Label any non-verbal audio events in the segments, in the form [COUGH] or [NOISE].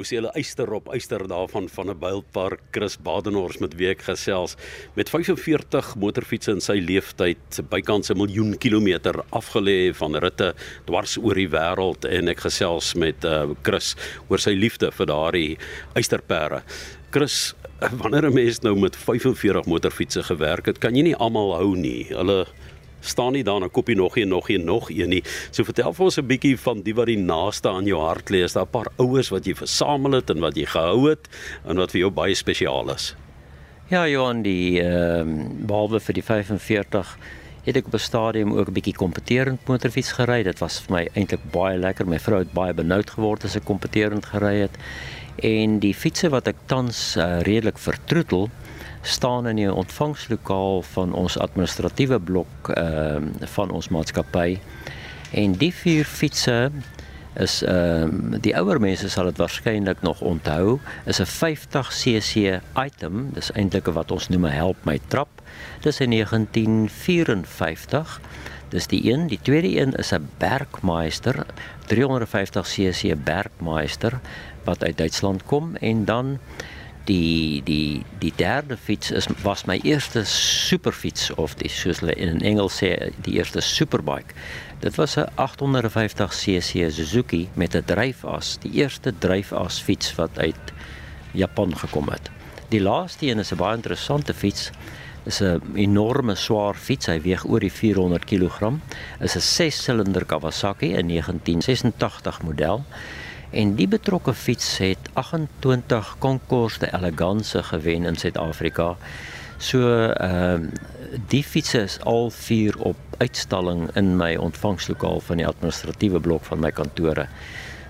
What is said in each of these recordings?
Hoe sê hulle eyster op eyster daarvan van 'n Builpark Chris Badenhorst met wie ek gesels met 45 motorfietsse in sy lewenstyd bykans 'n miljoen kilometer afgelê van ritte dwars oor die wêreld en ek gesels met uh, Chris oor sy liefde vir daardie eysterpere. Chris, wanneer 'n mens nou met 45 motorfietsse gewerk het, kan jy nie almal hou nie. Hulle staan nie daar 'n koppie nog een nog een nog een nie. So vertel vir ons 'n bietjie van die wat die naaste aan jou hart lê. Is daar 'n paar ouers wat jy versamel het en wat jy gehou het en wat vir jou baie spesiaal is? Ja, Johan, die ehm um, behalwe vir die 45 het ek op 'n stadium ook 'n bietjie kompeterend motorfiets gery. Dit was vir my eintlik baie lekker. My vrou het baie benoud geword as ek kompeterend gery het. En die fietsse wat ek tans uh, redelik vertroetel, staan in die ontvangslokaal van ons administratiewe blok ehm uh, van ons maatskappy. En die vier fietsse is ehm uh, die ouer mense sal dit waarskynlik nog onthou, is 'n 50cc item, dis eintlik wat ons noem 'n help my trap. Dis in 1954. Dis die een, die tweede een is 'n Bergmeister 350cc Bergmeister wat uit Duitsland kom en dan die die die derde fiets is was my eerste superfiets of die soos hulle in Engels sê die eerste superbike. Dit was 'n 850cc Suzuki met 'n dryfas, die eerste dryfas fiets wat uit Japan gekom het. Die laaste een is 'n baie interessante fiets. Is 'n enorme swaar fiets, hy weeg oor die 400 kg. Is 'n 6-silinder Kawasaki, 'n 1986 model. En die betrokke fiets het 28 Concours de Elegance gewen in Suid-Afrika. So ehm uh, die fiets is al vier op uitstalling in my ontvangslokaal van die administratiewe blok van my kantore.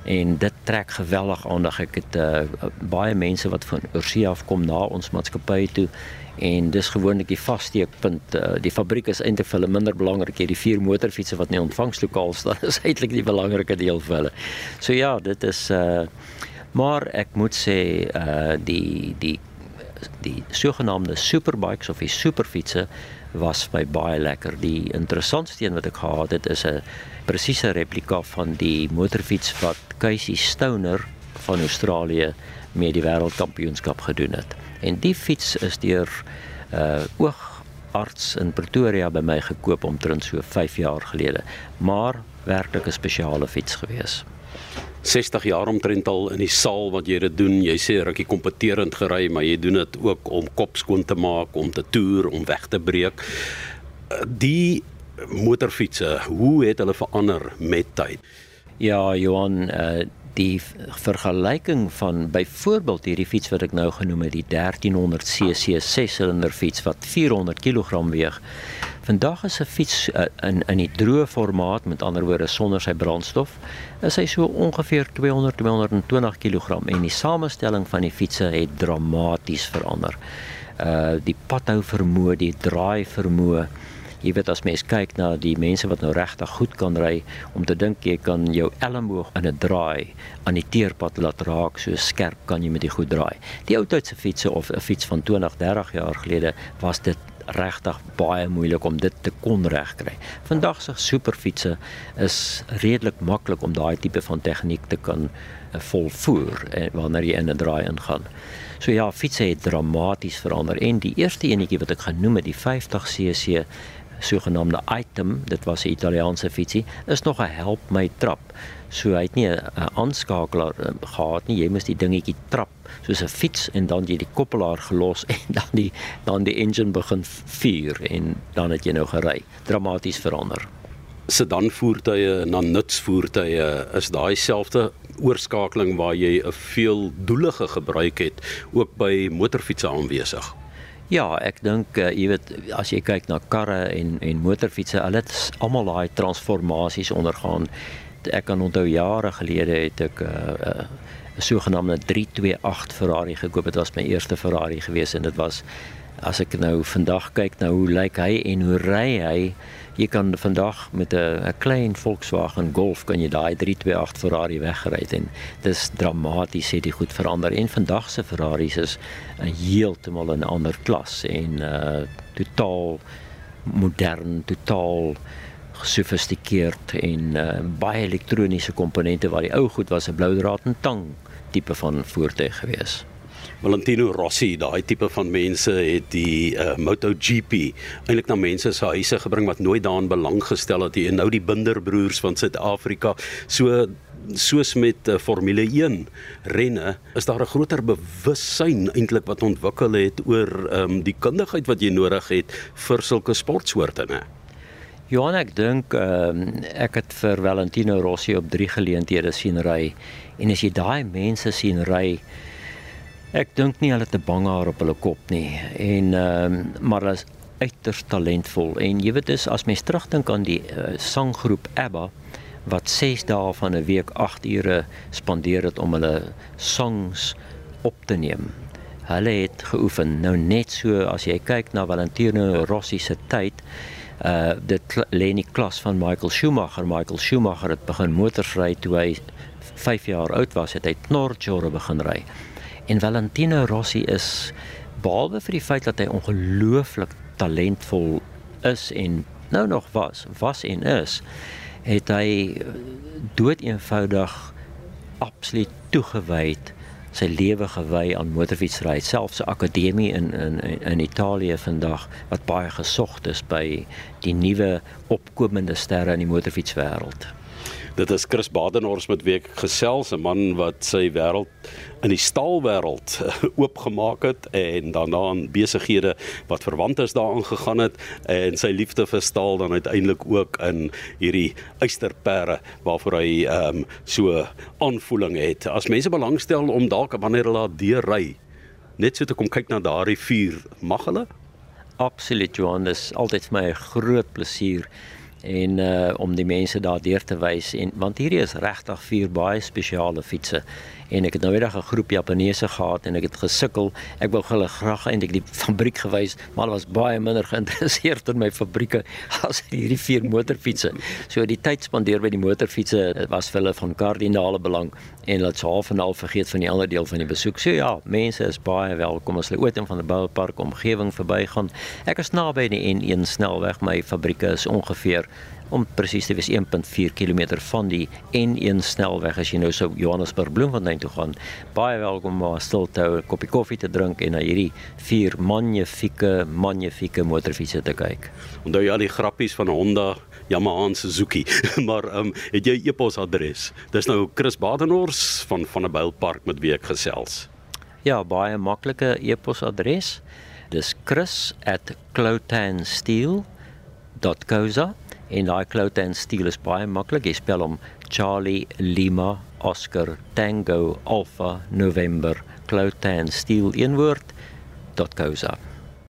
En dit trek geweldig aandag. Ek het uh, baie mense wat van oorsee af kom na ons maatskappy toe en dis gewoonlik die vassteekpunt. Uh, die fabriek is eintlik vir hulle minder belangrik. Die vier motorfietsse wat in die ontvangslokaal staan [LAUGHS] is eintlik die belangrike deel vir hulle. So ja, dit is uh maar ek moet sê uh die die die sogenaamde superbikes of die superfietsse was my baie lekker. Die interessantste een wat ek gehad het is 'n presiese replika van die motorfiets wat Casey Stoner van Australië mee die wêreldkampioenskap gedoen het. En die fiets is deur 'n uh, oogarts in Pretoria by my gekoop omtrent so 5 jaar gelede. Maar werklik 'n spesiale fiets gewees. 60 jaar omtrent al in die saal wat jy dit doen. Jy sê rukkie kompeterend gery, maar jy doen dit ook om kop skoon te maak, om te toer, om weg te breek. Die motorfietsse, hoe het hulle verander met tyd? Ja, Johan, uh, die vergelyking van byvoorbeeld hierdie fiets wat ek nou genoem het, die 1300 cc 6-silinder fiets wat 400 kg weeg. Vandag is 'n fiets uh, in in die droë formaat, met ander woorde sonder sy brandstof, is hy so ongeveer 200 220 kg en die samestelling van die fietsse het dramaties verander. Uh die padhou vermoë, die draai vermoë Jy weet as mens kyk na die mense wat nou regtig goed kan ry om te dink jy kan jou elmboog in 'n draai aan die teerpad laat raak so skerp kan jy met die goed draai. Die ou tydse fietsse of 'n fiets van 20, 30 jaar gelede was dit regtig baie moeilik om dit te kon regkry. Vandag se superfietsse is redelik maklik om daai tipe van tegniek te kan uh, volvoer uh, wanneer jy in 'n draai ingaan. So ja, fietsse het dramaties verander en die eerste enetjie wat ek genoem het, die 50cc sogenaamde item, dit was 'n Italiaanse fietsie, is nog 'n help my trap. So hy het nie 'n aanskakelaar uh, gehad nie. Jy moes die dingetjie trap soos 'n fiets en dan jy die koppelaar gelos [LAUGHS] en dan die dan die engine begin vuur en dan het jy nou gery. Dramaties verander. Sedan voertuie na nutsvoertuie is daai selfde oorskakeling waar jy 'n veeldoelige gebruik het ook by motorfietsse aanwesig. Ja, ek dink uh, jy weet as jy kyk na karre en en motorfietsse, hulle het almal daai transformasies ondergaan. Ek kan onthou jare gelede het ek 'n uh, uh, sogenaamde 328 Ferrari gekoop. Dit was my eerste Ferrari gewees en dit was as ek nou vandag kyk na hoe lyk hy en hoe ry hy, jy kan vandag met 'n klein Volkswagen Golf kan jy daai 328 Ferrari weggery het en dis dramaties het dit goed verander en vandag se Ferraris is 'n heeltemal 'n ander klas en uh totaal modern, totaal gesofistikeerd en uh, baie elektroniese komponente waar die ou goed was 'n blou draad en tang tipe van voertuig gewees. Valentino Rossi, daai tipe van mense het die uh, MotoGP eintlik na mense se huise gebring wat nooit daaraan belang gestel het nie. En nou die Binderbroers van Suid-Afrika. So soos met uh, Formule 1 renne, is daar 'n groter bewussyn eintlik wat ontwikkel het oor um, die kundigheid wat jy nodig het vir sulke sportsoorte, né? Johan, ek dink um, ek het vir Valentino Rossi op drie geleenthede sien ry en as jy daai mense sien ry Ek dink nie hulle het 'n bangaar op hulle kop nie en ehm um, maar hulle is uiters talentvol en jy weet dis as mens terugdink aan die uh, sanggroep ABBA wat 6 dae van 'n week 8 ure spandeer het om hulle songs op te neem. Hulle het geoefen. Nou net so as jy kyk na Valentino Rossi se tyd, uh dit lê nie klas van Michael Schumacher. Michael Schumacher het begin motorsry toe hy 5 jaar oud was, het hy knorjore begin ry. En Valentino Rossi is behalwe vir die feit dat hy ongelooflik talentvol is en nou nog was, was en is, het hy dood eenvoudig absoluut toegewy sy lewe gewy aan motorfietsry selfs 'n akademie in in in Italië vandag wat baie gesog is by die nuwe opkomende sterre in die motorfietswêreld. Dit is Chris Badenhorst met wie ek gesels, 'n man wat sy wêreld in die staalwêreld [LAUGHS] oopgemaak het en daarna aan besighede wat verwant is daaraan gegaan het en sy liefde vir staal dan uiteindelik ook in hierdie eysterpere waarvoor hy ehm um, so aanvoeling het. As mense belangstel om dalk wanneer hulle daar deur ry net so te kom kyk na daardie vuur, mag hulle? Absoluut Johan, dis altyd vir my 'n groot plesier en uh om die mense daardeur te wys en want hierdie is regtig vier baie spesiale fietses en ek het nou eendag 'n groep Japaneese gehad en ek het gesukkel ek wou hulle graag eintlik die fabriek gewys maar hulle was baie minder [LAUGHS] geïnteresseerd in my fabrieke as hierdie vier motorfietses so die tyd spandeer by die motorfietses was vir hulle van kardinale belang en hulle het half en half vergeet van die ander deel van die besoek. So ja mense is baie welkom as hulle ooit in van die boupark omgewing verbygaan. Ek is naby die N1 snelweg my fabrieke is ongeveer om presies te wees 1.4 km van die N1 snelweg as jy nou so Johannesburg Bloemfontein toe gaan. Baie welkom om stil te hou, 'n koppie koffie te drink en na hierdie vier magnifieke magnifieke motorfietsse te kyk. Onthou jy al die grappies van Honda Yamaha en Suzuki, [LAUGHS] maar ehm um, het jy e-posadres? Dis nou Chris Badenhorst van van 'n Bylpark met wie ek gesels. Ja, baie maklike e-posadres. Dis chris@cloutansteel.co.za en daai kloute en steel is baie maklik. Jy spel hom Charlie Lima Oscar Tango Alpha November kloute en steel een woord. .co.za